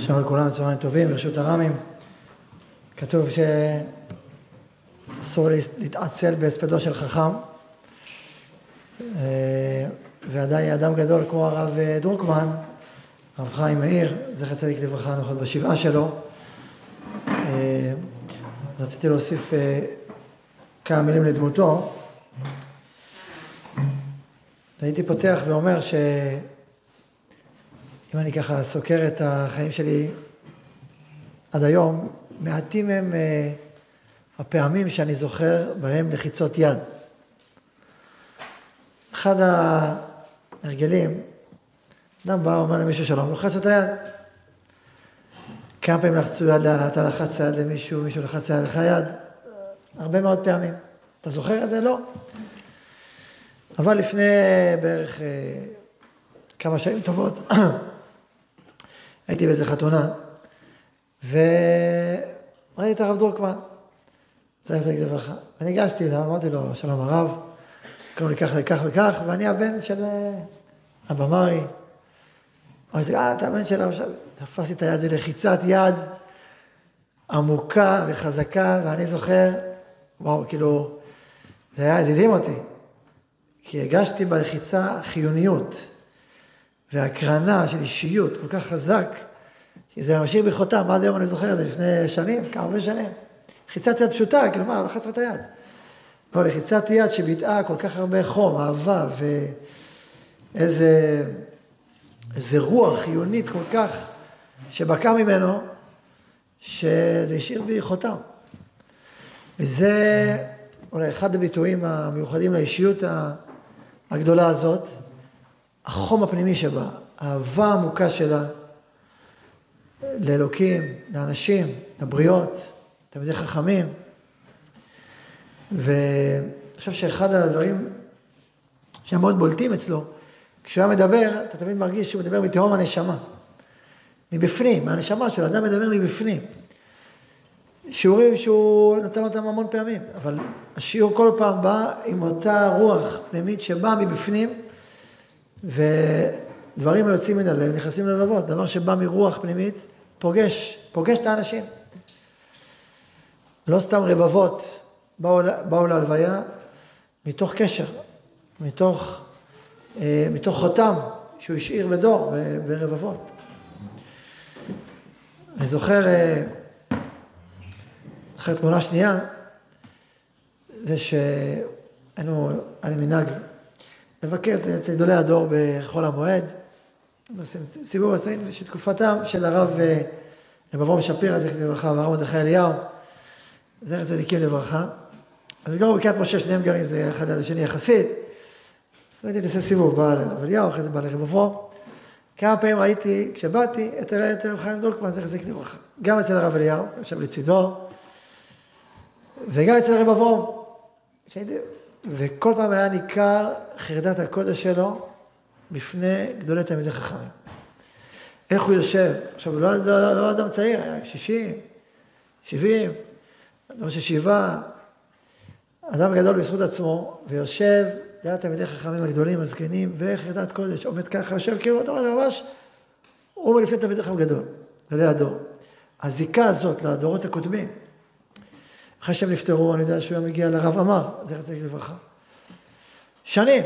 שלום לכולם, צהריים טובים, ברשות הרמים. כתוב שאסור להתעצל בהספדו של חכם, אה, ועדיין אדם גדול כמו הרב דרוקמן, הרב חיים מאיר, זכר צדיק לברכה, נכון בשבעה שלו. אה, אז רציתי להוסיף אה, כמה מילים לדמותו. הייתי פותח ואומר ש... אם אני ככה סוקר את החיים שלי עד היום, מעטים הם אה, הפעמים שאני זוכר בהם לחיצות יד. אחד ההרגלים, אדם בא ואומר למישהו שלום, לוחץ את היד. כמה פעמים לחצו יד, אתה לחץ יד למישהו, מישהו לחץ יד לך יד? הרבה מאוד פעמים. אתה זוכר את זה? לא. אבל לפני בערך אה, כמה שנים טובות, הייתי באיזה חתונה, וראיתי את הרב דרוקמן, זכר צדיק לברכה. וניגשתי אליו, אמרתי לו, שלום הרב, קוראים לי כך וכך וכך, ואני הבן של אה, הבמאי. אמרתי, אה, אתה הבן של הרב תפסתי את היד, זה לחיצת יד עמוקה וחזקה, ואני זוכר, וואו, כאילו, זה היה, זה הדהים אותי. כי הרגשתי בלחיצה חיוניות. והקרנה של אישיות כל כך חזק, כי זה משאיר בי חותם, עד היום אני זוכר את זה, לפני שנים, כמה הרבה שנים. לחיצת יד פשוטה, כאילו מה, לחץ את היד. לחיצת יד שביטאה כל כך הרבה חום, אהבה, ואיזה איזה רוח חיונית כל כך, שבקע ממנו, שזה השאיר בי חותם. וזה אולי אחד הביטויים המיוחדים לאישיות הגדולה הזאת, החום הפנימי שבה, האהבה העמוקה שלה לאלוקים, לאנשים, לבריות, תלמידי חכמים. ואני חושב שאחד הדברים שהם מאוד בולטים אצלו, כשהוא היה מדבר, אתה תמיד מרגיש שהוא מדבר מתהום הנשמה. מבפנים, מהנשמה שלו, אדם מדבר מבפנים. שיעורים שהוא נתן אותם המון פעמים, אבל השיעור כל פעם בא עם אותה רוח פנימית שבאה מבפנים, ודברים היוצאים מן הלב נכנסים ללבבות, דבר שבא מרוח פנימית, פוגש, פוגש את האנשים. לא סתם רבבות באו, באו להלוויה מתוך קשר, מתוך, אה, מתוך חותם שהוא השאיר בדור, ברבבות. אני זוכר, אה, אחרי תמונה שנייה, זה שהיינו, היה לי מנהג לבקר אצל גדולי הדור בחול המועד, עושים סיבוב עשרים שתקופתם של הרב אה, רב אברהם שפירא, זכר לברכה, והרב מרדכי אליהו, זכר צדיקים לברכה. אז גרו בקריית משה, שניהם גרים, זה אחד על השני יחסית. אז הייתי עושה סיבוב, בא לרב אליהו, אחרי זה בא לרב אברהם. כמה פעמים ראיתי, כשבאתי, את הרב חיים דרוקמן, זכר צדיקים לברכה. גם אצל הרב אליהו, יושב לצידו, וגם אצל הרב אברהם. וכל פעם היה ניכר חרדת הקודש שלו בפני גדולי תלמידי חכמים. איך הוא יושב? עכשיו, הוא לא, לא, לא אדם צעיר, היה 60, 70, אדם של שבעה, אדם גדול בזכות עצמו, ויושב ליד תלמידי חכמים הגדולים, הזקנים, וחרדת קודש, עומד ככה, יושב כאילו, אתה אומר, ממש, הוא מלפני תלמידי חכם גדול, גדולי הדור. הזיקה הזאת לדורות הקודמים, אחרי שהם נפטרו, אני יודע שהוא היה מגיע לרב עמר, זכר צדיק לברכה. שנים,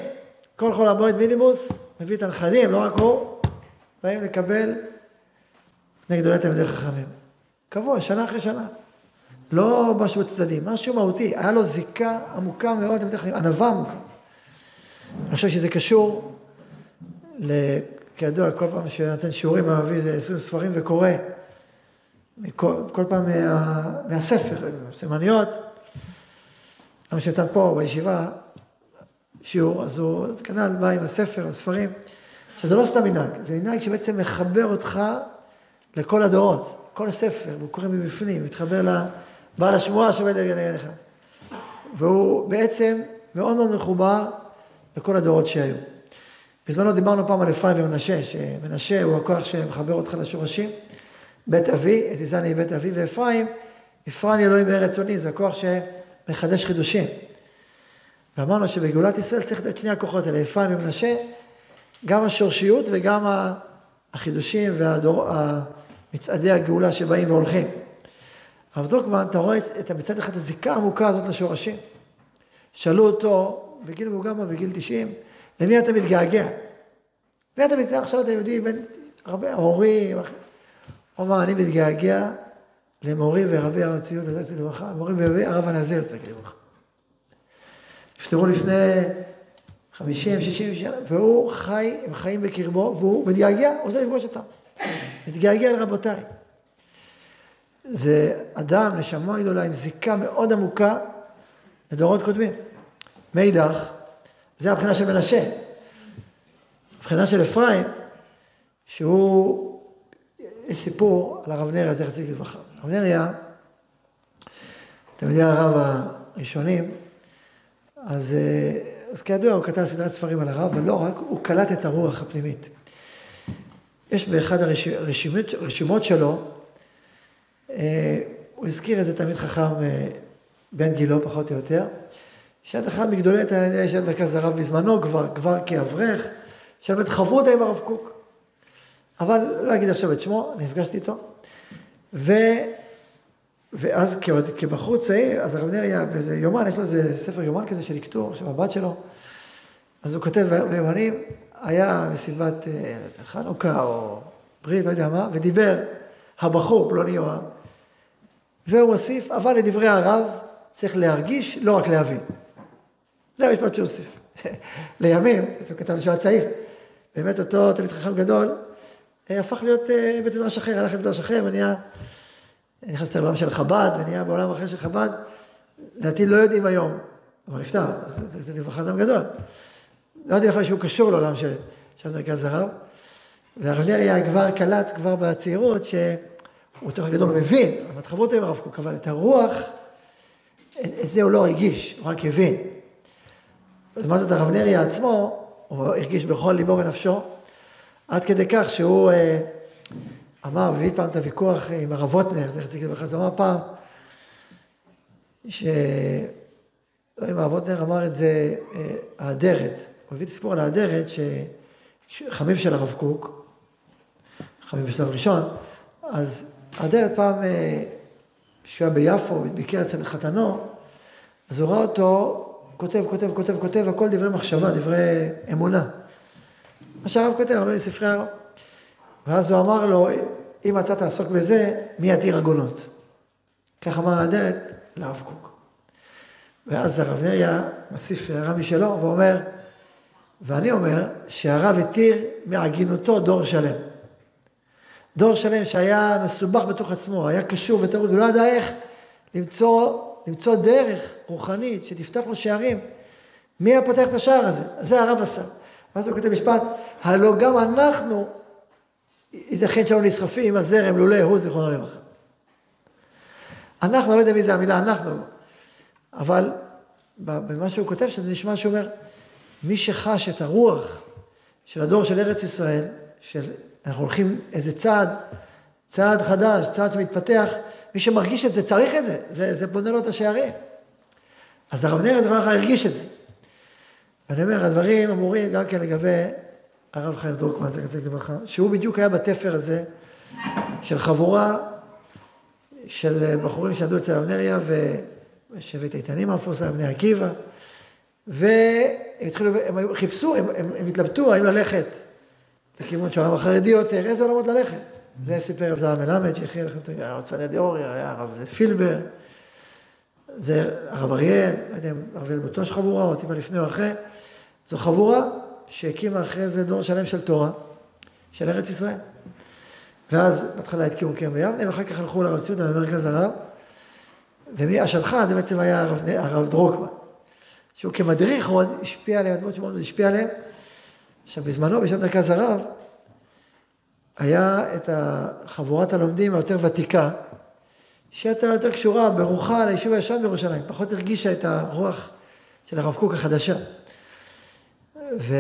כל חול המועד מינימוס, מביא את הנכדים, לא רק הוא, באים לקבל בני גדולי תלמידי חכמים. קבוע, שנה אחרי שנה. לא משהו בצדדים, משהו מהותי. היה לו זיקה עמוקה מאוד לתלמידי חכמים, ענווה עמוקה. אני חושב שזה קשור, כידוע, כל פעם שנותן שיעורים, מביא איזה עשרים ספרים וקורא. מכל, כל פעם מה, מהספר, סימניות. למה שנתן פה בישיבה שיעור, אז הוא כנ"ל בא עם הספר, הספרים. עכשיו זה לא סתם מנהג, זה מנהג שבעצם מחבר אותך לכל הדורות, כל ספר, והוא קורא מבפנים, מתחבר לבעל השמועה שעומד נגד לך. והוא בעצם מאוד מאוד מחובר לכל הדורות שהיו. בזמנו דיברנו פעם על אפרים ומנשה, שמנשה הוא הכוח שמחבר אותך לשורשים. בית אבי, הזיזני בית אבי, ואפרים, אפרני אלוהים בארץ עוני, זה הכוח שמחדש חידושים. ואמרנו שבגאולת ישראל צריך את שני הכוחות האלה, אפרים ומנשה, גם השורשיות וגם החידושים מצעדי הגאולה שבאים והולכים. הרב דרוקמן, אתה רואה את מצד אחד הזיקה העמוקה הזאת לשורשים. שאלו אותו, בגיל מבוגר, בגיל 90, למי אתה מתגעגע? מי אתה מתגעגע? עכשיו אתה יהודי, בין הרבה הורים, הוא אמר, אני מתגעגע למורי ורבי הרב ציון, זכר לברכה, מורי ורבי הרב הנזיר, זכר לברכה. נפטרו לפני 50, 60 שנה, והוא חי, הם חיים בקרבו, והוא מתגעגע, רוצה לפגוש אותם. מתגעגע לרבותיי. זה אדם, נשמה גדולה, עם זיקה מאוד עמוקה לדורות קודמים. מאידך, זה הבחינה של מנשה. הבחינה של אפרים, שהוא, יש סיפור על הרב נריה, זכר צדיק לברכה. הרב נריה, תלמידי הרב הראשונים, אז, אז כידוע הוא כתב סדרת ספרים על הרב, אבל לא רק, הוא קלט את הרוח הפנימית. יש באחד הרשימות שלו, אה, הוא הזכיר איזה תלמיד חכם אה, בן גילו פחות או יותר, שהיה אחד מגדולי יש את מרכז הרב בזמנו כבר, כבר כאברך, שבאמת חברו עם הרב קוק. אבל לא אגיד עכשיו את שמו, נפגשתי איתו. ו, ואז כעוד, כבחור צעיר, אז הרב נריה באיזה יומן, יש לו איזה ספר יומן כזה של לקטור, של הבת שלו, אז הוא כותב ביומנים, היה מסיבת אה, חנוכה או ברית, לא יודע מה, ודיבר הבחור, פלוני או... והוא הוסיף, אבל לדברי הרב צריך להרגיש, לא רק להבין. זה המשפט שהוא הוסיף. לימים, הוא כתב שהוא היה צעיר, באמת אותו תלמיד חכם גדול, הפך להיות אה, בית מדרש אחר, הלך לבית מדרש אחר ונהיה, נכנס לעולם של חב"ד ונהיה בעולם אחר של חב"ד. לדעתי לא יודעים היום, הוא נפטר, זה דבר אדם גדול. לא יודעים בכלל שהוא קשור לעולם של, מרכז הרב. והרב נריה כבר קלט כבר בצעירות שהוא יותר גדול מבין, אבל חברות עם הרב קוק, אבל את הרוח, את זה הוא לא הרגיש, הוא רק הבין. לעומת זאת הרב נריה עצמו, הוא הרגיש בכל ליבו ונפשו, עד כדי כך שהוא אה, אמר, והביא פעם את הוויכוח עם הרב ווטנר, זכר צדיק לברכה, הוא אמר פעם, ש... לא אם הרב ווטנר אמר את זה, אה, האדרת, הוא הביא את הסיפור על האדרת, שחמיב של הרב קוק, חמיב בשלב ראשון, אז האדרת פעם, כשהוא היה ביפו, ביקר אצל חתנו, אז הוא ראה אותו כותב, כותב, כותב, כותב, הכל דברי מחשבה, דברי אמונה. מה שהרב כותב, הרבה מספרי הרב. ואז הוא אמר לו, אם אתה תעסוק בזה, מי יתיר עגונות? כך אמר האדרת לרב קוק. ואז הרב נריה מוסיף הערה משלו ואומר, ואני אומר שהרב התיר מעגינותו דור שלם. דור שלם שהיה מסובך בתוך עצמו, היה קשור וטרוד, ולא ידע איך למצוא, למצוא דרך רוחנית שתפתח לו שערים. מי היה פותח את השער הזה? זה הרב עשה. ואז הוא כותב משפט, הלא גם אנחנו, ייתכן שהיינו נסחפים עם הזרם לולא הוא זיכרונו לברכה. אנחנו, לא יודע מי זה המילה אנחנו, אבל במה שהוא כותב, שזה נשמע שהוא אומר, מי שחש את הרוח של הדור של ארץ ישראל, של אנחנו הולכים איזה צעד, צעד חדש, צעד שמתפתח, מי שמרגיש את זה צריך את זה, זה, זה בונה לו את השערים. אז הרב זכר לך הרגיש את זה. ואני אומר, הדברים אמורים גם כן לגבי הרב חיים דרוקמן, זה כזה לברכה, שהוא בדיוק היה בתפר הזה של חבורה של בחורים שעמדו אצל הרב נריה ושבט איתנים המפורסם, בני עקיבא, והם התחילו, הם חיפשו, הם, הם, הם התלבטו האם ללכת לכיוון של העולם החרדי יותר, איזה עולמות ללכת. זה סיפר רב זרע מלמד, שהכין לכם את הרב צפניה דיאורי, היה הרב פילבר, זה הרב אריאל, לא יודע אם הרב אריאל בטוח חבורה, או טיפה לפני או אחרי. זו חבורה שהקימה אחרי זה דור שלם של תורה, של ארץ ישראל. ואז בהתחלה התקימו קרם ביבנה, ואחר כך הלכו לרב ציודה במרכז הרב, והשלחה זה בעצם היה הרב, הרב דרוקמן, שהוא כמדריך עוד השפיע עליהם, הדמות שמאוד השפיע עליהם. עכשיו בזמנו, בשם מרכז הרב, היה את חבורת הלומדים היותר ותיקה, שהייתה יותר קשורה ברוחה ליישוב הישן בירושלים, פחות הרגישה את הרוח של הרב קוק החדשה. ו...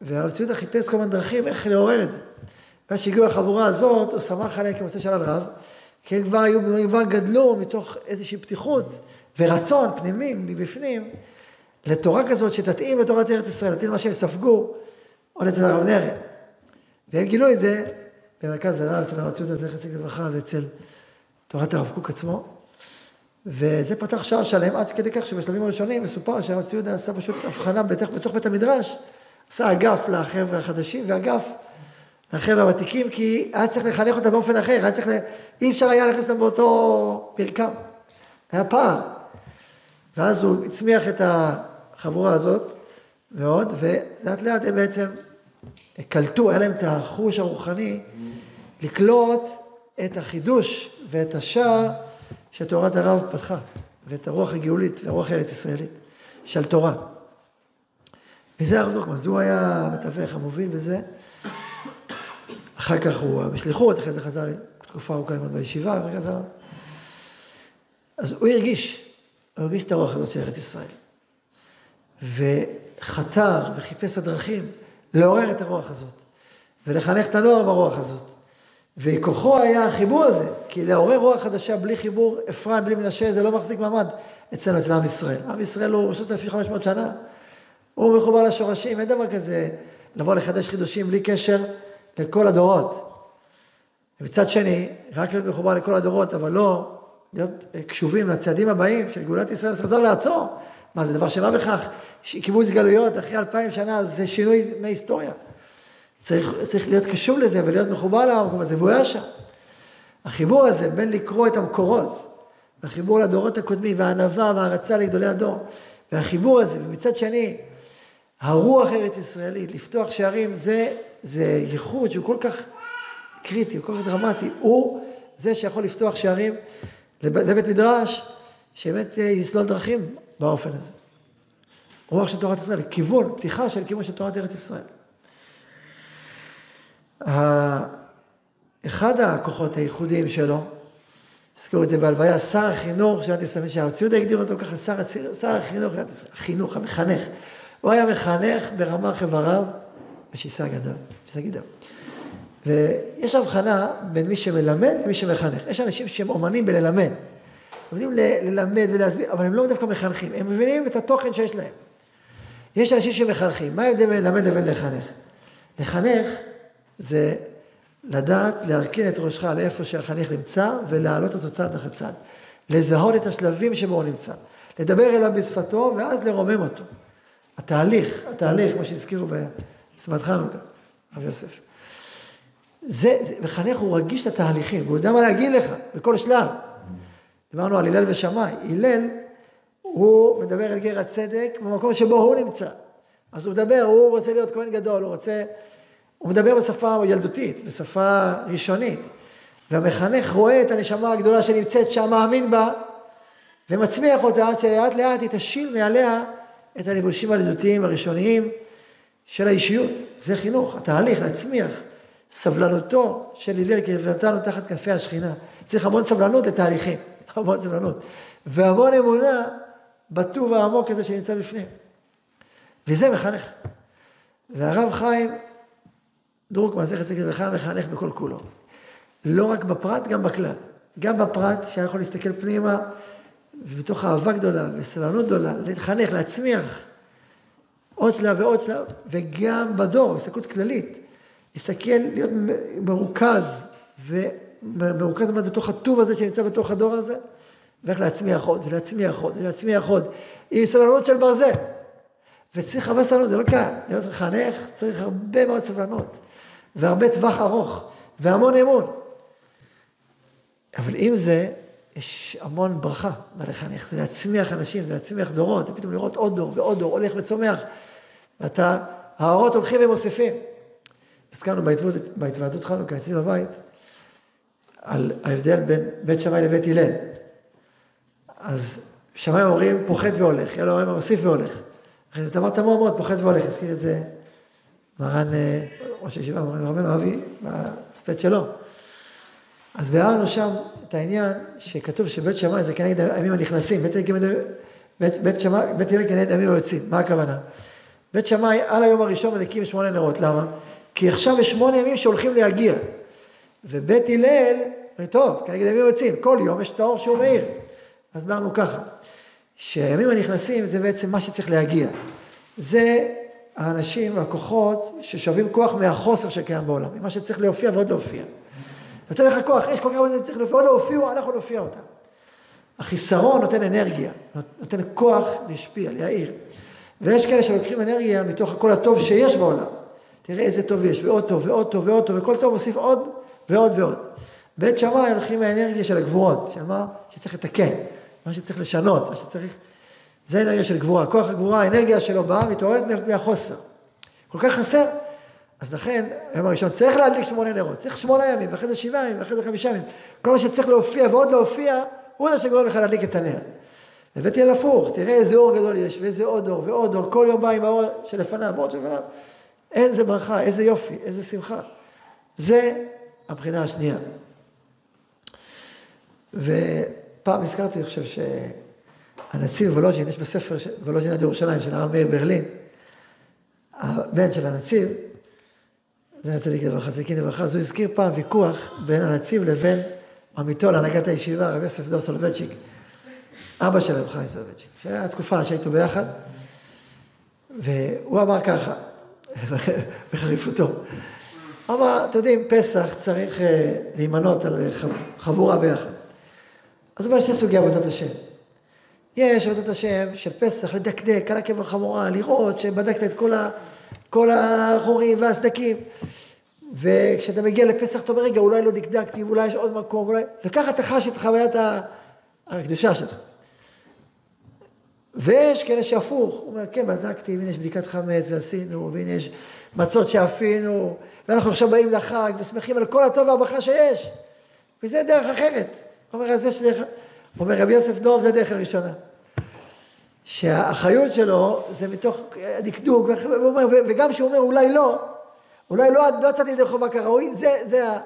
והרב ציודה חיפש כל מיני דרכים איך לעורר את זה. ואז שהגיעו החבורה הזאת, הוא שמח עליהם כמוצא של הרב, כי הם כבר היו, הם כבר גדלו מתוך איזושהי פתיחות ורצון פנימי מבפנים לתורה כזאת שתתאים לתורת ארץ ישראל, תתאים למה שהם ספגו עוד אצל הרב נריה. והם גילו את זה במרכז הרב, אצל הרב ציודה, זכר צדיק לברכה, ואצל תורת הרב קוק עצמו. וזה פתח שער שלם, עד כדי כך שבשלבים הראשונים מסופר שהרב ציודה עשה פשוט הבחנה בתוך, בתוך בית המדרש, עשה אגף לחבר'ה החדשים ואגף לחבר'ה הוותיקים, כי היה צריך לחנך אותם באופן אחר, היה צריך, ל... אי אפשר היה להכניס אותם באותו מרקם. היה פער. ואז הוא הצמיח את החבורה הזאת מאוד, ולאט לאט הם בעצם קלטו, היה להם את החוש הרוחני לקלוט את החידוש ואת השער שתורת הרב פתחה, ואת הרוח הגאולית והרוח הארץ ישראלית של תורה. וזה הרב דרוקמן, הוא היה המתווך המוביל בזה. אחר כך הוא בשליחות, אחרי זה חזר תקופה ארוכה ללמוד בישיבה, וחזר. אז הוא הרגיש, הוא הרגיש את הרוח הזאת של ארץ ישראל. וחתר וחיפש הדרכים לעורר את הרוח הזאת, ולחנך את הנוער ברוח הזאת. וכוחו היה החיבור הזה, כי לעורר רוח חדשה בלי חיבור אפרים, בלי מנשה, זה לא מחזיק מעמד אצלנו, אצל עם ישראל. עם ישראל הוא 3,500 שנה, הוא מחובר לשורשים, אין דבר כזה לבוא לחדש חידושים בלי קשר לכל הדורות. ומצד שני, רק להיות מחובר לכל הדורות, אבל לא להיות קשובים לצעדים הבאים של גאולת ישראל, חזר לעצור. מה, זה דבר שמה בכך? קיבוץ גלויות אחרי אלפיים שנה, זה שינוי מההיסטוריה. צריך, צריך להיות קשוב לזה ולהיות מחובר למקום הזה, והוא היה שם. החיבור הזה בין לקרוא את המקורות, והחיבור לדורות הקודמים, והענווה והערצה לגדולי הדור, והחיבור הזה, ומצד שני, הרוח ארץ ישראלית, לפתוח שערים, זה, זה ייחוד שהוא כל כך קריטי, הוא כל כך דרמטי, הוא זה שיכול לפתוח שערים לבית מדרש, שבאמת יסלול דרכים באופן הזה. רוח של תורת ישראל, כיוון, פתיחה של כיוון של תורת ארץ ישראל. אחד הכוחות הייחודיים שלו, הזכירו את זה בהלוויה, שר החינוך של מדינת ישראל, הגדיר אותו ככה, שר, שר החינוך החינוך, המחנך. הוא היה מחנך ברמה חבריו ושיסה גדיו, שיסה גידיו. ויש הבחנה בין מי שמלמד למי שמחנך. יש אנשים שהם אומנים בללמד. יודעים ללמד ולהסביר, אבל הם לא דווקא מחנכים, הם מבינים את התוכן שיש להם. יש אנשים שמחנכים, מה ההבדל בין ללמד לבין לחנך? לחנך זה לדעת להרכין את ראשך לאיפה שהחניך נמצא ולהעלות אותו צעד אחרי צעד. לזהות את השלבים שבו הוא נמצא. לדבר אליו בשפתו ואז לרומם אותו. התהליך, התהליך, כמו שהזכירו בסמת חנוכה, רב יוסף. זה, זה, מחנך הוא רגיש את התהליכים, והוא יודע מה להגיד לך בכל שלב. דיברנו על הלל ושמאי. הלל, הוא מדבר אל גר הצדק במקום שבו הוא נמצא. אז הוא מדבר, הוא רוצה להיות כהן גדול, הוא רוצה... הוא מדבר בשפה ילדותית, בשפה ראשונית. והמחנך רואה את הנשמה הגדולה שנמצאת שם, מאמין בה, ומצמיח אותה עד שלאט לאט היא תשיל מעליה את הלבושים הילדותיים הראשוניים של האישיות. זה חינוך, התהליך, להצמיח. סבלנותו של הלל קרבתנו תחת כנפי השכינה. צריך המון סבלנות לתהליכים, המון סבלנות. והמון אמונה בטוב העמוק הזה שנמצא בפנים. וזה מחנך. והרב חיים דרוקמן, זכר צדיק לברכה, מחנך בכל כולו. לא רק בפרט, גם בכלל. גם בפרט, שהיה יכול להסתכל פנימה, ובתוך אהבה גדולה וסבלנות גדולה, לחנך, להצמיח עוד שלב ועוד שלב, וגם בדור, הסתכלות כללית. להסתכל, להיות מרוכז, ומרוכז מאוד בתוך הטוב הזה שנמצא בתוך הדור הזה, ואיך להצמיח עוד, ולהצמיח עוד, ולהצמיח עוד, עם סבלנות של ברזל. וצריך הרבה סבלנות, זה לא קל. להיות מחנך צריך הרבה מאוד סבלנות, והרבה טווח ארוך, והמון אמון. אבל עם זה, יש המון ברכה בלחנך, זה להצמיח אנשים, זה להצמיח דורות, זה פתאום לראות עוד דור ועוד דור, הולך וצומח, ואתה, האורות הולכים ומוסיפים. הזכרנו בהתוועדות חנוכה אצלי בבית, על ההבדל בין בית שמאי לבית הלל. אז שמאי אומרים פוחת והולך, הלל אומרים מוסיף והולך. אחרי זה דבר תמוה מאוד, פוחת והולך, הזכיר את זה מרן אה, ראש הישיבה, מרן רבנו אבי, בהספד שלו. אז ביארנו שם את העניין שכתוב שבית שמאי זה כנגד הימים הנכנסים, בית, בית, בית, שמאי, בית הלל כנגד הימים היוצאים, מה הכוונה? בית שמאי על היום הראשון מדליקים שמונה נרות, למה? כי עכשיו יש שמונה ימים שהולכים להגיע. ובית הלל, טוב, כנגד הימים היוצאים, כל יום יש את האור שהוא מאיר. אז אמרנו ככה, שהימים הנכנסים זה בעצם מה שצריך להגיע. זה האנשים, הכוחות, ששווים כוח מהחוסר שקיים בעולם, ממה שצריך להופיע ועוד להופיע. נותן לך כוח, יש כל כך הרבה דברים שצריך להופיע, עוד לא הופיעו, אנחנו נופיע אותם. החיסרון נותן אנרגיה, נותן כוח להשפיע, להעיר. ויש כאלה שלוקחים אנרגיה מתוך הכל הטוב שיש בעולם. תראה איזה טוב יש, ועוד טוב, ועוד טוב, ועוד טוב, וכל טוב מוסיף עוד ועוד ועוד. בית שמאי הולכים מהאנרגיה של הגבורות, שמה שצריך לתקן, מה שצריך לשנות, מה שצריך... זה אנרגיה של גבורה. כוח הגבורה, האנרגיה שלו באה מתעוררת מהחוסר. כל כך חסר. אז לכן, היום הראשון צריך להדליק שמונה נרות, צריך שמונה ימים, ואחרי זה שבעה ימים, ואחרי זה חמישה ימים. כל מה שצריך להופיע ועוד להופיע, הוא זה שגורם לך להדליק את הנר. הבאתי על הפוך, תראה איזה אור גדול יש, ואיזה עוד אור, ועוד אור, כל יום בא עם האור שלפניו, ועוד שלפניו. איזה ברכה, איזה יופי, איזה שמחה. זה הבחינה השנייה. ופעם הזכרתי, אני חושב שהנציב וולוז'ין, יש בספר וולוז'ין עד ירושלים של הרב מאיר ברלין, הבן של הנציב, זכר צדיק לברכה, צדיקים לברכה, אז הוא הזכיר פעם ויכוח בין הנציב לבין עמיתו להנהגת הישיבה, רב יוסף דוב סולובייצ'יק, אבא של רב חיים סולובייצ'יק, שהיה תקופה שהיו ביחד, והוא אמר ככה, בחריפותו, אמר, אתם יודעים, פסח צריך אה, להימנות על חבורה ביחד. אז הוא אומר, שני סוגי עבודת השם. יש עבודת השם של פסח, לדקדק על קלה כבחמורה, לראות שבדקת את כל, ה, כל החורים והסדקים. וכשאתה מגיע לפסח, אתה אומר, רגע, אולי לא דקדקתי, אולי יש עוד מקום, אולי... וככה אתה חש את חוויית הקדושה שלך. ויש כאלה שהפוך, הוא אומר, כן, בדקתי, והנה יש בדיקת חמץ ועשינו, והנה יש מצות שאפינו, ואנחנו עכשיו באים לחג ושמחים על כל הטוב והברכה שיש. וזה דרך אחרת. הוא אומר, אז יש דרך... אומר, רבי יוסף דוב זה הדרך הראשונה. שהאחריות שלו זה מתוך דקדוק, וגם כשהוא אומר אולי לא, אולי לא, לא יצאתי ידי חובה כראוי, זה, זה ה...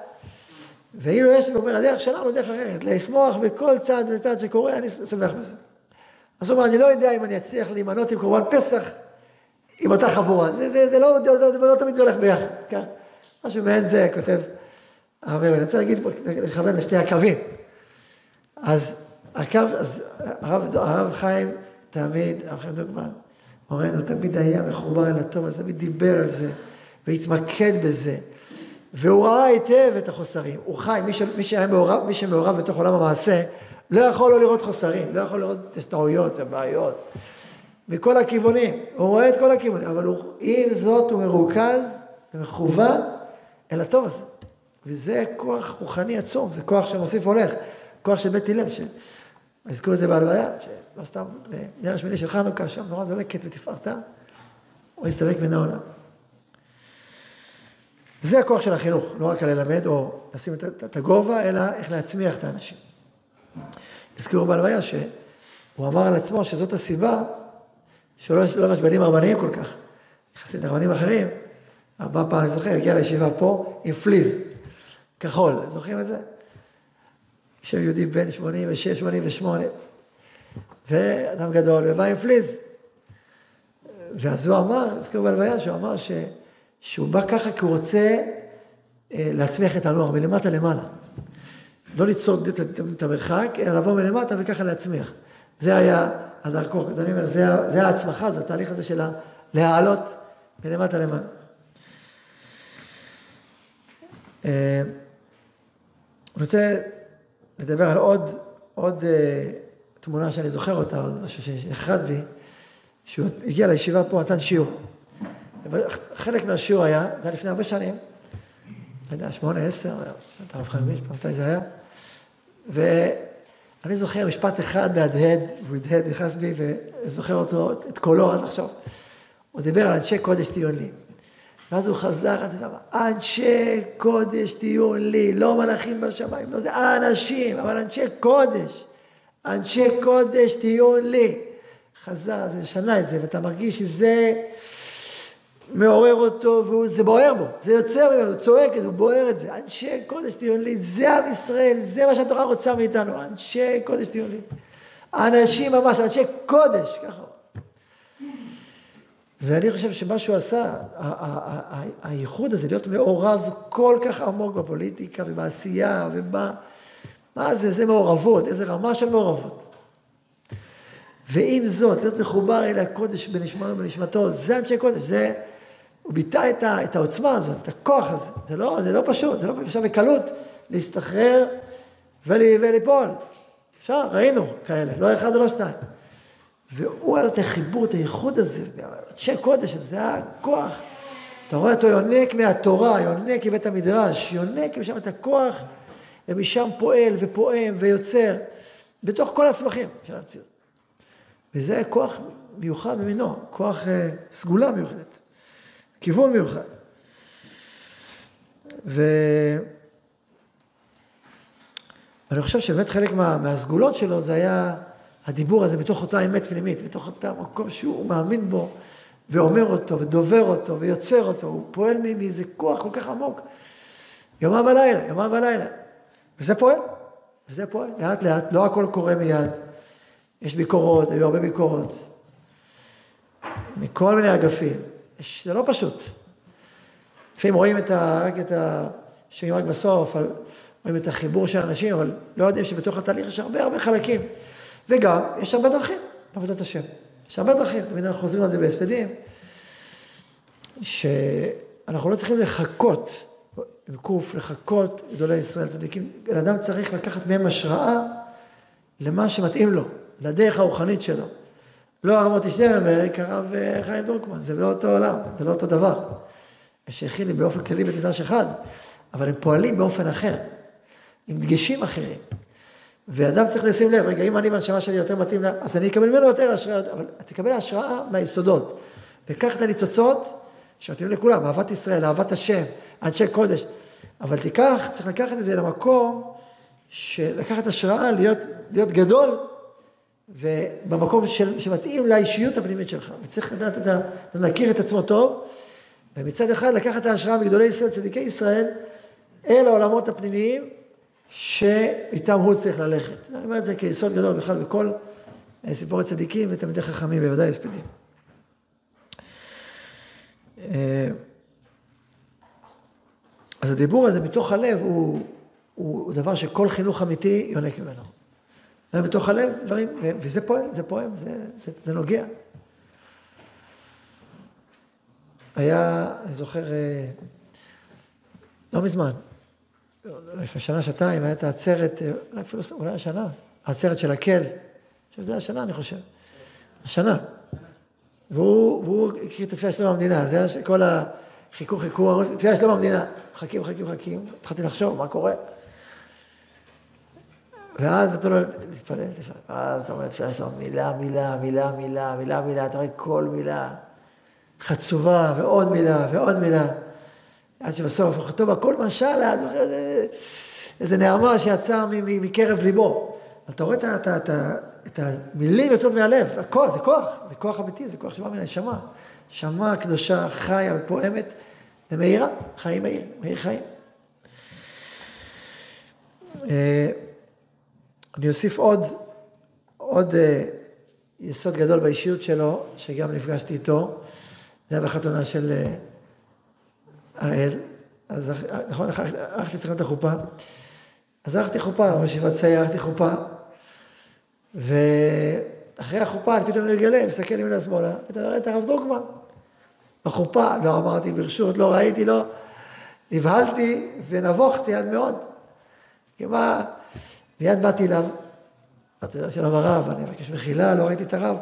ואילו יש, הוא אומר, הדרך שלנו דרך אחרת, לשמוח בכל צעד וצעד שקורה, אני שמח בזה. אז הוא אומר, אני לא יודע אם אני אצליח להימנות עם קורבן פסח עם אותה חבורה. זה, זה, זה לא, לא, לא, לא תמיד זה הולך ביחד, כך. משהו מעין זה כותב הרב אני רוצה להגיד, לכוון לשתי הקווים. אז הקו, אז הרב, הרב חיים תמיד, הרב חיים דוגמן, מורנו תמיד היה מחובר אל הטוב, אז תמיד דיבר על זה, והתמקד בזה. והוא ראה היטב את החוסרים. הוא חי, מי, ש, מי, שהיה מעורב, מי שמעורב בתוך עולם המעשה, לא יכול לא לראות חוסרים, לא יכול לראות טעויות ובעיות. מכל הכיוונים, הוא רואה את כל הכיוונים, אבל הוא, עם זאת הוא מרוכז ומכוון אל הטוב הזה. וזה כוח רוחני עצום, זה כוח שמוסיף והולך, כוח של בית הלל, שהזכירו את זה בהלוויה, שלא סתם, בנר השמיני של חנוכה, שם נורא דולקת ותפארתה, הוא יסתלק מן העולם. וזה הכוח של החינוך, לא רק ללמד או לשים את הגובה, אלא איך להצמיח את האנשים. הזכירו בהלוויה שהוא אמר על עצמו שזאת הסיבה שלא לא משבנים רבנים כל כך. יחסית לרבנים אחרים, ארבע פעם, אני זוכר, הגיע לישיבה פה עם פליז, כחול, זוכרים את זה? יושב יהודי בן 86, 88, ואדם גדול, ובא עם פליז. ואז הוא אמר, הזכירו בהלוויה, שהוא אמר ש, שהוא בא ככה כי הוא רוצה אה, להצמיח את הנוער מלמטה למעלה. לא ליצור את המרחק, אלא לבוא מלמטה וככה להצמיח. זה היה הדרכו, אז אני אומר, זה, זה ההצמחה, זה התהליך הזה של להעלות מלמטה למעלה. אה, אני רוצה לדבר על עוד, עוד אה, תמונה שאני זוכר אותה, משהו שנחרד בי, שהוא הגיע לישיבה פה, נתן שיעור. חלק מהשיעור היה, זה היה לפני הרבה שנים, לא יודע, שמונה, עשר, אתה רב חיים מתי זה היה? ואני זוכר משפט אחד מהדהד, והוא הדהד, נכנס בי, וזוכר אותו, את קולו עד עכשיו. הוא דיבר על אנשי קודש לי. ואז הוא חזר על זה ואמר, אנשי קודש תהיו לי, לא מלאכים בשמיים, לא זה, אנשים, אבל אנשי קודש, אנשי קודש תהיו לי. חזר על זה, שנה את זה, ואתה מרגיש שזה... מעורר אותו, וזה בוער בו, זה יוצר ממנו, הוא צועק, הוא בוער את זה. אנשי קודש תהיו לי, זה עם ישראל, זה מה שהתורה רוצה מאיתנו, אנשי קודש תהיו לי. אנשים ממש, אנשי קודש, ככה. ואני חושב שמה שהוא עשה, הייחוד הזה, להיות מעורב כל כך עמוק בפוליטיקה ובעשייה, ומה, מה זה, זה מעורבות, איזה רמה של מעורבות. ועם זאת, להיות מחובר אל הקודש בנשמתו ובנשמתו, זה אנשי קודש, זה, הוא ביטא את, ה, את העוצמה הזאת, את הכוח הזה, זה לא, זה לא פשוט, זה לא אפשר בקלות להסתחרר וליפול. אפשר, ראינו כאלה, לא אחד ולא שתיים. והוא היה לו את החיבור, את הייחוד הזה, אנשי קודש, זה הכוח. אתה רואה אותו יונק מהתורה, יונק מבית המדרש, יונק משם את הכוח, ומשם פועל ופועם ויוצר, בתוך כל הסמכים של המציאות. וזה כוח מיוחד במינו, כוח uh, סגולה מיוחדת, כיוון מיוחד. ואני חושב שבאמת חלק מה, מהסגולות שלו זה היה הדיבור הזה בתוך אותה אמת פנימית, בתוך אותה מקום שהוא מאמין בו ואומר אותו ודובר אותו ויוצר אותו, הוא פועל מאיזה כוח כל כך עמוק, יומם ולילה, יומם ולילה. וזה פועל, וזה פועל, לאט לאט, לא הכל קורה מיד. יש ביקורות, היו הרבה ביקורות, מכל מיני אגפים. יש, זה לא פשוט. לפעמים רואים את ה, רק את ה... שומעים רק בסוף, רואים את החיבור של האנשים, אבל לא יודעים שבתוך התהליך יש הרבה הרבה חלקים. וגם, יש הרבה דרכים לעבודת השם. יש הרבה דרכים, תמיד אנחנו חוזרים על זה בהספדים, שאנחנו לא צריכים לחכות, עם קוף, לחכות גדולי ישראל צדיקים. אדם צריך לקחת מהם השראה למה שמתאים לו. לדרך הרוחנית שלו. לא הרב מוטי שטרנברג אה, חיים דרוקמן, זה לא אותו עולם, זה לא אותו דבר. שייכים באופן כללי בית מדרש אחד, אבל הם פועלים באופן אחר, עם דגשים אחרים. ואדם צריך לשים לב, רגע, אם אני בנשמה שלי יותר מתאים לה, אז אני אקבל ממנו יותר השראה, אבל תקבל השראה מהיסודות. וקח את הניצוצות שמתאים לכולם, אהבת ישראל, אהבת השם, אנשי קודש. אבל תיקח, צריך לקחת את זה למקום לקחת השראה, להיות, להיות גדול ובמקום של, שמתאים לאישיות הפנימית שלך. וצריך לדעת, את ה... להכיר את עצמו טוב, ומצד אחד לקחת את ההשראה מגדולי ישראל, צדיקי ישראל, אל העולמות הפנימיים, שאיתם הוא צריך ללכת. אני אומר את זה כיסוד גדול בכלל בכל אה, סיפורי צדיקים ותלמידי חכמים, בוודאי הספדים. אה, אז הדיבור הזה מתוך הלב הוא, הוא דבר שכל חינוך אמיתי יונק ממנו. ובתוך הלב דברים, וזה פועל, זה פועם, זה, זה, זה נוגע. היה, אני זוכר, אה, לא מזמן, לפני שנה, שנתיים, הייתה העצרת, אה, אפילו, אולי השנה, העצרת של הקל. עכשיו זה השנה, אני חושב. השנה. והוא, הכיר את התפילה שלום המדינה, זה היה כל החיכו, חיכו, תפילה שלום המדינה. מחכים, מחכים, מחכים, התחלתי לחשוב מה קורה. ואז נתנו לו להתפלל, ואז אתה אומר תפילה שלו, מילה, מילה, מילה, מילה, מילה, מילה, אתה רואה כל מילה חצובה, ועוד מילה, ועוד מילה, עד שבסוף, כתוב הכל משל, אז איזה נעמה שיצאה מקרב ליבו. אתה רואה את המילים יוצאות מהלב, הכוח, זה כוח, זה כוח אמיתי, זה כוח שבא מן הנשמה. שמה קדושה, חיה ופועמת ומאירה, חיים מאיר, מאיר חיים. אה, אני אוסיף עוד, עוד אה, יסוד גדול באישיות שלו, שגם נפגשתי איתו, זה היה בחתונה של אה, הראל, אז נכון, הלכתי לצחק את החופה, אז ערכתי חופה, בישיבת צעיר ערכתי חופה, ואחרי החופה אני פתאום מגלה, מסתכל ימינה שמאלה, פתאום רואה את הרב דרוקמן. בחופה, לא אמרתי ברשות, לא ראיתי, לא, נבהלתי ונבוכתי עד מאוד. כי מה, מיד באתי אליו, אמרתי לו, שלום הרב, אני מבקש מחילה, לא ראיתי את הרב.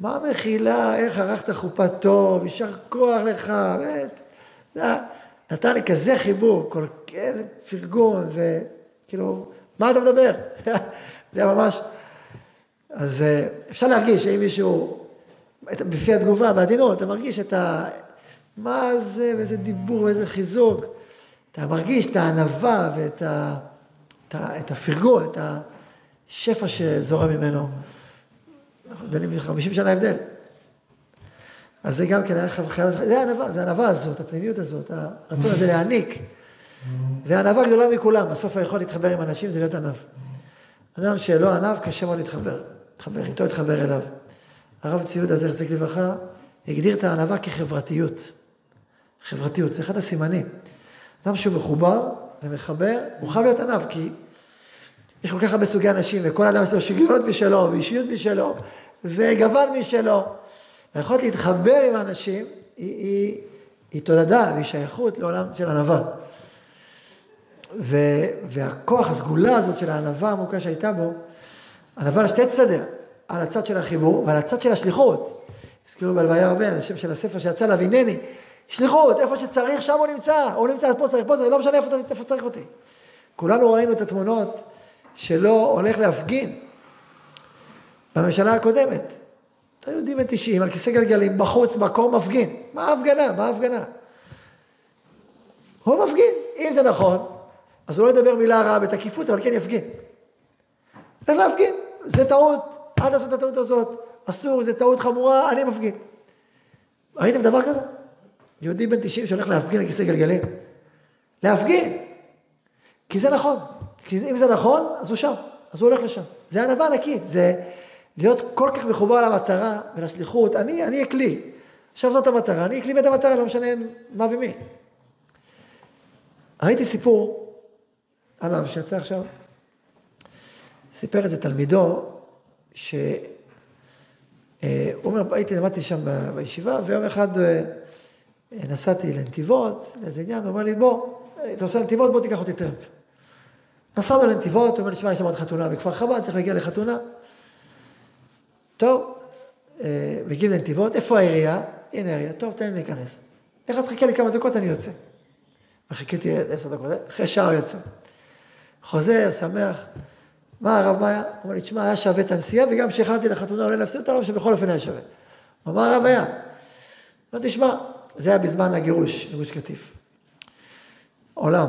מה מחילה, איך ערכת חופה טוב, יישר כוח לך, באמת. נתן לי כזה חיבור, כל איזה פרגון, וכאילו, מה אתה מדבר? זה ממש... אז אה, אפשר להרגיש שאם מישהו, בפי התגובה, בעדינות, אתה מרגיש את ה... מה זה, ואיזה דיבור, ואיזה חיזוק. אתה מרגיש את הענווה ואת ה... את הפרגון, את השפע שזורם ממנו. אנחנו דנים ב-50 שנה הבדל. אז זה גם כן היה חייב, זה הענווה, זה הענווה הזאת, הפנימיות הזאת, הרצון הזה להעניק. והענווה גדולה מכולם, בסוף היכול להתחבר עם אנשים זה להיות ענב. אדם שלא ענב, קשה מאוד להתחבר. להתחבר איתו, להתחבר אליו. הרב ציודה, זכר לברכה, הגדיר את הענווה כחברתיות. חברתיות, זה אחד הסימנים. אדם שהוא מחובר, ומחבר, הוא חייב להיות ענב, כי יש כל כך הרבה סוגי אנשים, וכל אדם יש לו שגיונות בשלו, ואישיות בשלו, וגוון משלו. היכולת להתחבר עם האנשים היא, היא, היא תולדה והיא שייכות לעולם של ענווה. והכוח, הסגולה הזאת של הענווה העמוקה שהייתה בו, ענווה לשתי צדדים, על הצד של החיבור ועל הצד של השליחות. הזכירו בהלוויה הרבה, על השם של הספר שיצא לה, והנני, שליחות, איפה שצריך, שם הוא נמצא, הוא נמצא פה צריך, פה צריך, לא משנה איפה, איפה צריך אותי. כולנו ראינו את התמונות שלא הולך להפגין בממשלה הקודמת. אתה יהודי בן 90, על כיסא גלגלים, בחוץ, מקום מפגין. מה ההפגנה? מה ההפגנה? הוא מפגין. אם זה נכון, אז הוא לא ידבר מילה רעה בתקיפות, אבל כן יפגין. צריך להפגין. זה טעות, אל תעשו את הטעות הזאת. אסור, זו טעות חמורה, אני מפגין. ראיתם דבר כזה? יהודי בן 90 שהולך להפגין על כיסא גלגלים. להפגין. כי זה נכון. כי אם זה נכון, אז הוא שם. אז הוא הולך לשם. זה ענווה ענקית. זה להיות כל כך מחובר למטרה ולשליחות. אני, אני אקלי. עכשיו זאת המטרה, אני אקלי את המטרה, לא משנה מה ומי. ראיתי סיפור עליו שיצא עכשיו. סיפר איזה תלמידו, שהוא אומר, הייתי, למדתי שם בישיבה, ויום אחד אה, נסעתי לנתיבות, לאיזה עניין, הוא אומר לי, בוא, אתה נוסע לנתיבות, בוא תיקח אותי טרמפ. נסענו לנתיבות, הוא אומר לי, שמע, יש שם עוד חתונה בכפר חב"ד, צריך להגיע לחתונה. טוב, אה, מגיעים לנתיבות, איפה העירייה? הנה העירייה, טוב, תן לי להיכנס. איך תחכה לי כמה דקות, אני יוצא. וחיכיתי עשר דקות, אחרי שעה הוא יצא. חוזר, שמח. מה הרב מאיה? הוא אומר לי, תשמע, היה שווה את הנסיעה, וגם כשהחלטתי לחתונה אולי להפסיד אותה, לא שבכל אופן היה שווה. הוא אמר, הרב היה? לא, תשמע, זה היה בזמן הגירוש, בגוש קטיף. עולם.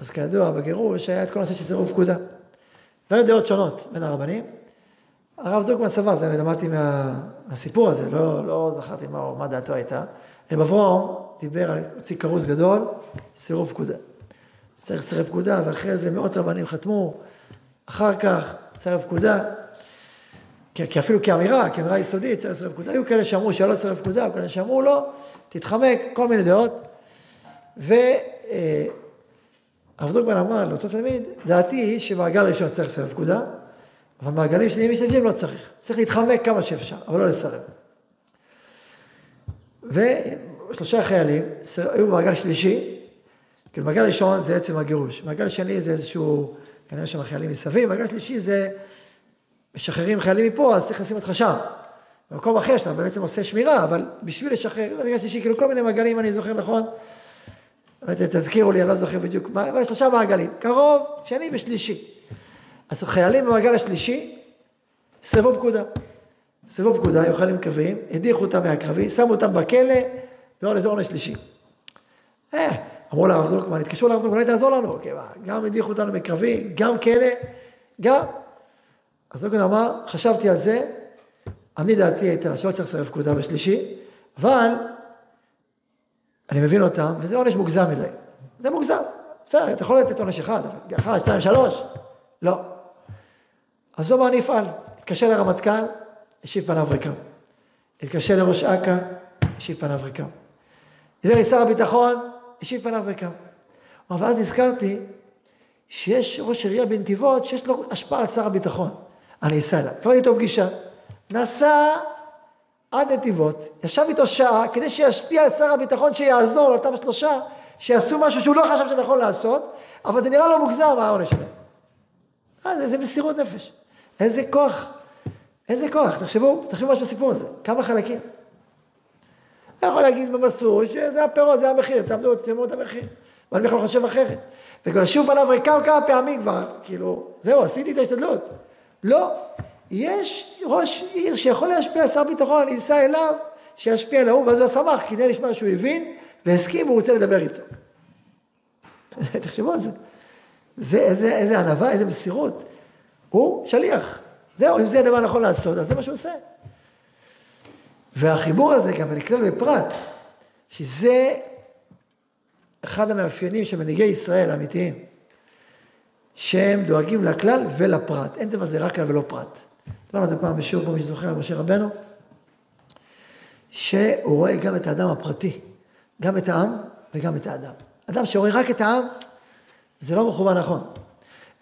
אז כידוע, בגירוש היה את כל הנושא של סירוב פקודה. והיו דעות שונות בין הרבנים. הרב דוקמן סבר, זה למדתי מה, מהסיפור הזה, לא, לא זכרתי מה, מה דעתו הייתה. רב אברום דיבר על, הוציא כרוז גדול, סירוב פקודה. צריך סירב פקודה, ואחרי זה מאות רבנים חתמו, אחר כך סירב פקודה, כי, כי אפילו כאמירה, כאמירה יסודית, צריך סירב פקודה, היו כאלה שאמרו שלא סירב פקודה, היו כאלה שאמרו לא, תתחמק, כל מיני דעות. והרב דוקמן אמר לאותו תלמיד, דעתי היא שמעגל ראשון צריך סירב פקודה, אבל מעגלים שניים משתתפים לא צריך. צריך להתחמק כמה שאפשר, אבל לא לסרב. ושלושה חיילים היו במעגל שלישי, כאילו מעגל ראשון זה עצם הגירוש, מעגל שני זה איזשהו, כנראה שם חיילים מסביב, מעגל שלישי זה משחררים חיילים מפה, אז צריך לשים אותך שם. במקום אחר שאתה בעצם עושה שמירה, אבל בשביל לשחרר, מעגל שלישי, כאילו כל מיני מעגלים, אני זוכר נכון, תזכירו לי, אני לא זוכר בדיוק, אבל שלושה מעגלים, קרוב, שני ושלישי. אז חיילים במעגל השלישי, סירבו פקודה. סירבו פקודה, היו חיילים קרביים, הדיחו אותם מהקרבי, שמו אותם בכלא, איזה עונש שלישי. אה, אמרו לרב דרוקמן, התקשרו לרב דרוקמן, אולי תעזור לנו, גם הדיחו אותנו מקרבי, גם כלא, גם. אז דרוקמן אמר, חשבתי על זה, אני דעתי הייתה שלא צריך לסרב פקודה בשלישי, אבל אני מבין אותם, וזה עונש מוגזם מדי. זה מוגזם. בסדר, אתה יכול לתת עונש אחד, אחד, שתיים, שלוש. לא. אז לא מה אני אפעל. התקשר לרמטכ"ל, השיב פניו ריקם. התקשר לראש אכ"א, השיב פניו ריקם. דיבר עם שר הביטחון, השיב פניו ריקם. ואז נזכרתי שיש ראש עירייה בנתיבות שיש לו השפעה על שר הביטחון. אני אסע אליו. קבלתי איתו פגישה. נסע עד נתיבות, ישב איתו שעה כדי שישפיע על שר הביטחון שיעזור לאותם שלושה שיעשו משהו שהוא לא חשב שנכון לעשות, אבל זה נראה לו מוגזם העונש שלהם. אה, איזה מסירות נפש. איזה כוח. איזה כוח. תחשבו, תחשבו ממש בסיפור הזה. כמה חלקים. אני יכול להגיד במסור שזה הפירות, זה המחיר, תעמדו, תשלמו את המחיר. ואני בכלל חושב אחרת. וכבר שוב עליו ריקם כמה פעמים כבר, כאילו, זהו, עשיתי את ההשתדלות. לא. יש ראש עיר שיכול להשפיע על שר ביטחון, ייסע אליו, שישפיע על ההוא, ואז הוא שמח, כדי לשמוע שהוא הבין, והסכים, והוא רוצה לדבר איתו. תחשבו על זה. זה איזה ענווה, איזה מסירות. הוא שליח. זהו, אם זה הדבר הנכון לעשות, אז זה מה שהוא עושה. והחיבור הזה גם נקרא בפרט, שזה אחד המאפיינים של מנהיגי ישראל האמיתיים, שהם דואגים לכלל ולפרט. אין דבר זה רק כלל ולא פרט. דיברנו על זה פעם בשיעור, כמו מי שזוכר, משה רבנו, שהוא רואה גם את האדם הפרטי, גם את העם וגם את האדם. אדם שרואה רק את העם, זה לא מכוון נכון.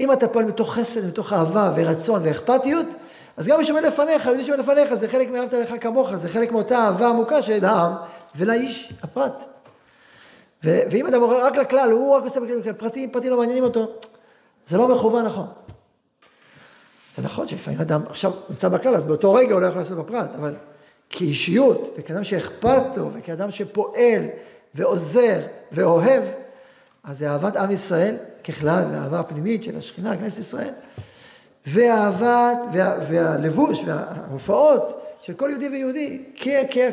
אם אתה פועל מתוך חסד, מתוך אהבה ורצון ואכפתיות, אז גם מי שעומד לפניך, יהודי שעומד לפניך, זה חלק מאהבת לך כמוך, זה חלק מאותה אהבה עמוקה של העם ולאיש, הפרט. ו- ואם אדם אומר רק לכלל, הוא רק מסתכל בכלל, פרטים, פרטים לא מעניינים אותו, זה לא מכוון נכון. זה נכון שלפעמים אדם עכשיו נמצא בכלל, אז באותו רגע הוא לא יכול לעשות בפרט, אבל כאישיות, וכאדם שאכפת לו, וכאדם שפועל ועוזר ואוהב, אז זה אהבת עם ישראל ככלל, והאהבה הפנימית של השכינה, כנסת ישראל, והאהבת, וה, והלבוש, וההופעות של כל יהודי ויהודי,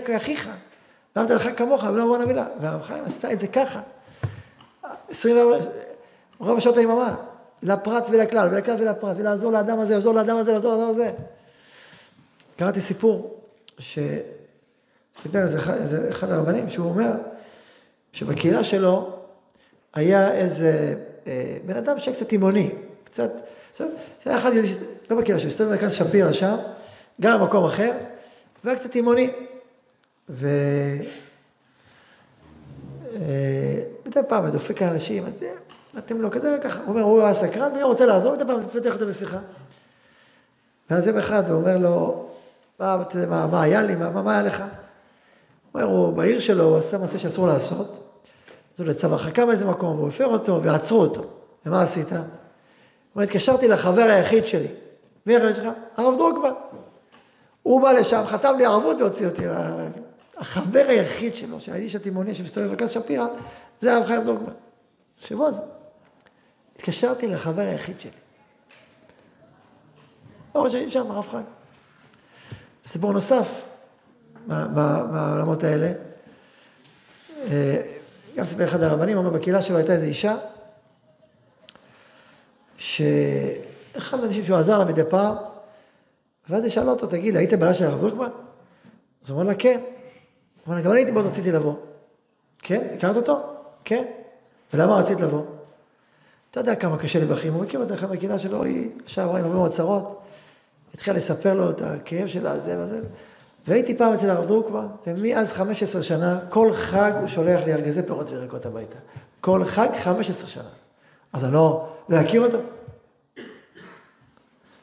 כאחיך. ואהבת לך כמוך, ולא אמרנו מילה. והרב חיים עשה את זה ככה. 24, רוב שעות היממה, לפרט ולכלל, ולכלל ולפרט, ולעזור לאדם הזה, לעזור לאדם הזה, לעזור לאדם הזה. קראתי סיפור, שסיפר איזה, איזה אחד הרבנים, שהוא אומר, שבקהילה שלו היה איזה בן אדם שהיה קצת תימוני, קצת, היה אחד, לא בקהילה שלו, הסתובב במרכז שפירא שם, גר במקום אחר, והיה קצת תימוני. ו... אה, מדי פעם הוא דופק לאנשים, אתם לא כזה וככה. הוא אומר, הוא היה סקרן, והוא רוצה לעזור, מדי פעם פותח אותו בשיחה. ואז יום אחד הוא אומר לו, מה, מה, מה היה לי, מה, מה היה לך? הוא אומר, הוא בעיר שלו, הוא עשה מעשה שאסור לעשות. נתנו לצו הרחקה באיזה מקום, והוא הפר אותו, ועצרו אותו. ומה עשית? הוא אומר, התקשרתי לחבר היחיד שלי. מי החבר שלך? הרב דרוקמן. הוא בא לשם, חתם לי ערבות והוציא אותי. החבר היחיד שלו, של האיש התימוני שמסתובב במרכז שפירא, זה הרב חיים דרוקמן. תחשבו על זה. התקשרתי לחבר היחיד שלי. לא ראש שם, הרב חיים. סיפור נוסף מהעולמות האלה. גם סיפר אחד הרבנים, אומר בקהילה שלו הייתה איזו אישה, שאחד האנשים שהוא עזר לה מדי פעם, ואז היא שאלה אותו, תגיד, היית בעלה של הרב דרוקמן? אז הוא אומר לה, כן. הוא אומר לה, גם אני הייתי מאוד רציתי לבוא. כן? הכרת אותו? כן. ולמה רצית לבוא? אתה יודע כמה קשה לי בחיים, הוא מכיר אותך בקהילה שלו, היא עכשיו עם הרבה מאוד צרות, התחילה לספר לו את הכאב שלה, זה וזה. והייתי פעם אצל הרב דרוקמן, ומאז 15 שנה, כל חג הוא שולח לי ארגזי פירות וירקות הביתה. כל חג 15 שנה. אז אני לא, לא אכיר אותו.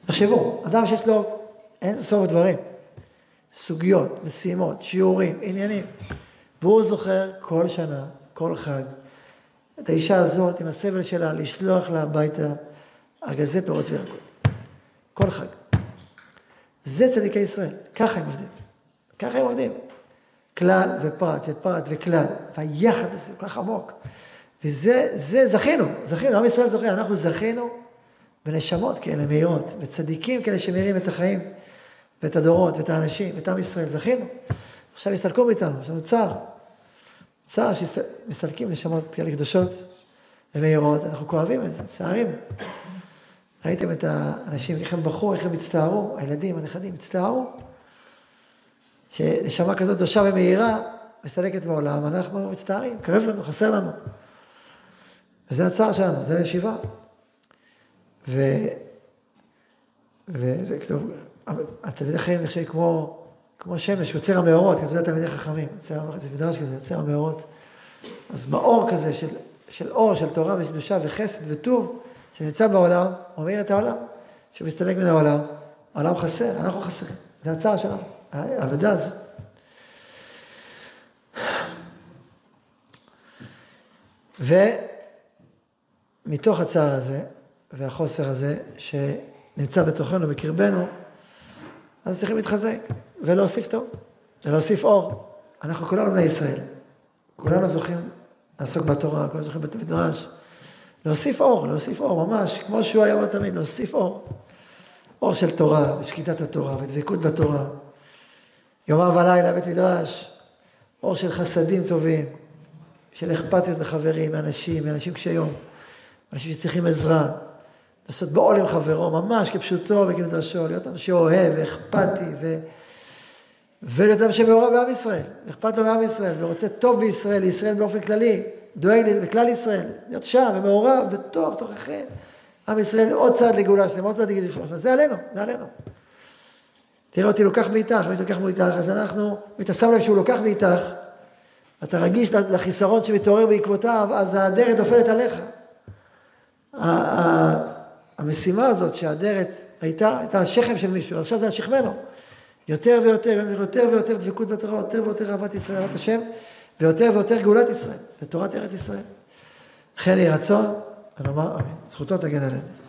תחשבו, אדם שיש לו אין סוף דברים, סוגיות, משימות, שיעורים, עניינים, והוא זוכר כל שנה, כל חג, את האישה הזאת עם הסבל שלה, לשלוח לה הביתה ארגזי פירות וירקות. כל חג. זה צדיקי ישראל, ככה הם עובדים. ככה הם עובדים. כלל ופרט ופרט וכלל, והיחד הזה הוא כך עמוק. וזה, זה זכינו, זכינו, עם ישראל זוכה, אנחנו זכינו בנשמות כאלה מהירות, וצדיקים כאלה שמאירים את החיים, ואת הדורות, ואת האנשים, ואת עם ישראל, זכינו. עכשיו יסתלקו מאיתנו, יש לנו צער. צער שמסתלקים נשמות כאלה קדושות ומהירות, אנחנו כואבים את זה, מצטערים. ראיתם את האנשים, איך הם בכו, איך הם הצטערו, הילדים, הנכדים, הצטערו. שנשמה כזאת קדושה ומהירה מסתלקת בעולם, אנחנו מצטערים, כואב לנו, חסר לנו. וזה הצער שלנו, זה ישיבה. ו... וזה כתוב, התלמידי חיים נחשבים כמו, כמו שמש, יוצר המאורות, זה תלמידי חכמים, יוצר, זה מדרש כזה, יוצר המאורות. אז באור כזה של, של אור, של תורה וקדושה וחסד וטוב, שנמצא בעולם, מאיר את העולם, שמסתלק מן העולם, העולם חסר, אנחנו חסרים, זה הצער שלנו. האבדה הזאת. ומתוך הצער הזה והחוסר הזה שנמצא בתוכנו, בקרבנו, אז צריכים להתחזק ולהוסיף טוב, ולהוסיף אור. אנחנו כולנו בני ישראל, כולנו זוכים לעסוק בתורה, כולנו זוכים בית מדרש, להוסיף אור, להוסיף אור, ממש, כמו שהוא אומר תמיד, להוסיף אור. אור של תורה, ושקיטת התורה, ודבקות בתורה. יומם ולילה בית מדרש, אור של חסדים טובים, של אכפתיות מחברים, מאנשים, מאנשים קשי יום, אנשים שצריכים עזרה, לעשות בעול עם חברו, ממש כפשוטו וכמדרשו, להיות אדם שאוהב ואכפתי ו... ולהיות אדם שמעורב בעם ישראל, אכפת לו מעם ישראל ורוצה טוב בישראל, לישראל באופן כללי, דואג לכלל ישראל, להיות שם ומעורב בתוך, תוככם, עם ישראל עוד צעד לגאולה שלהם, עוד צעד לגאולה שלהם, זה עלינו, זה עלינו. תראה אותי לוקח מאיתך, ואם לוקח מאיתך, אז אנחנו, אם אתה שם לב שהוא לוקח מאיתך, אתה רגיש לחיסרון שמתעורר בעקבותיו, אז האדרת נופלת עליך. המשימה הזאת שהאדרת הייתה, הייתה על שכם של מישהו, עכשיו זה על שכמנו. יותר ויותר, יותר ויותר דבקות בתורה, יותר ויותר אהבת ישראל, אהבת השם, ויותר ויותר גאולת ישראל, ותורת ארץ ישראל. לכן יהי רצון, ונאמר אמן. זכותו תגן עלינו.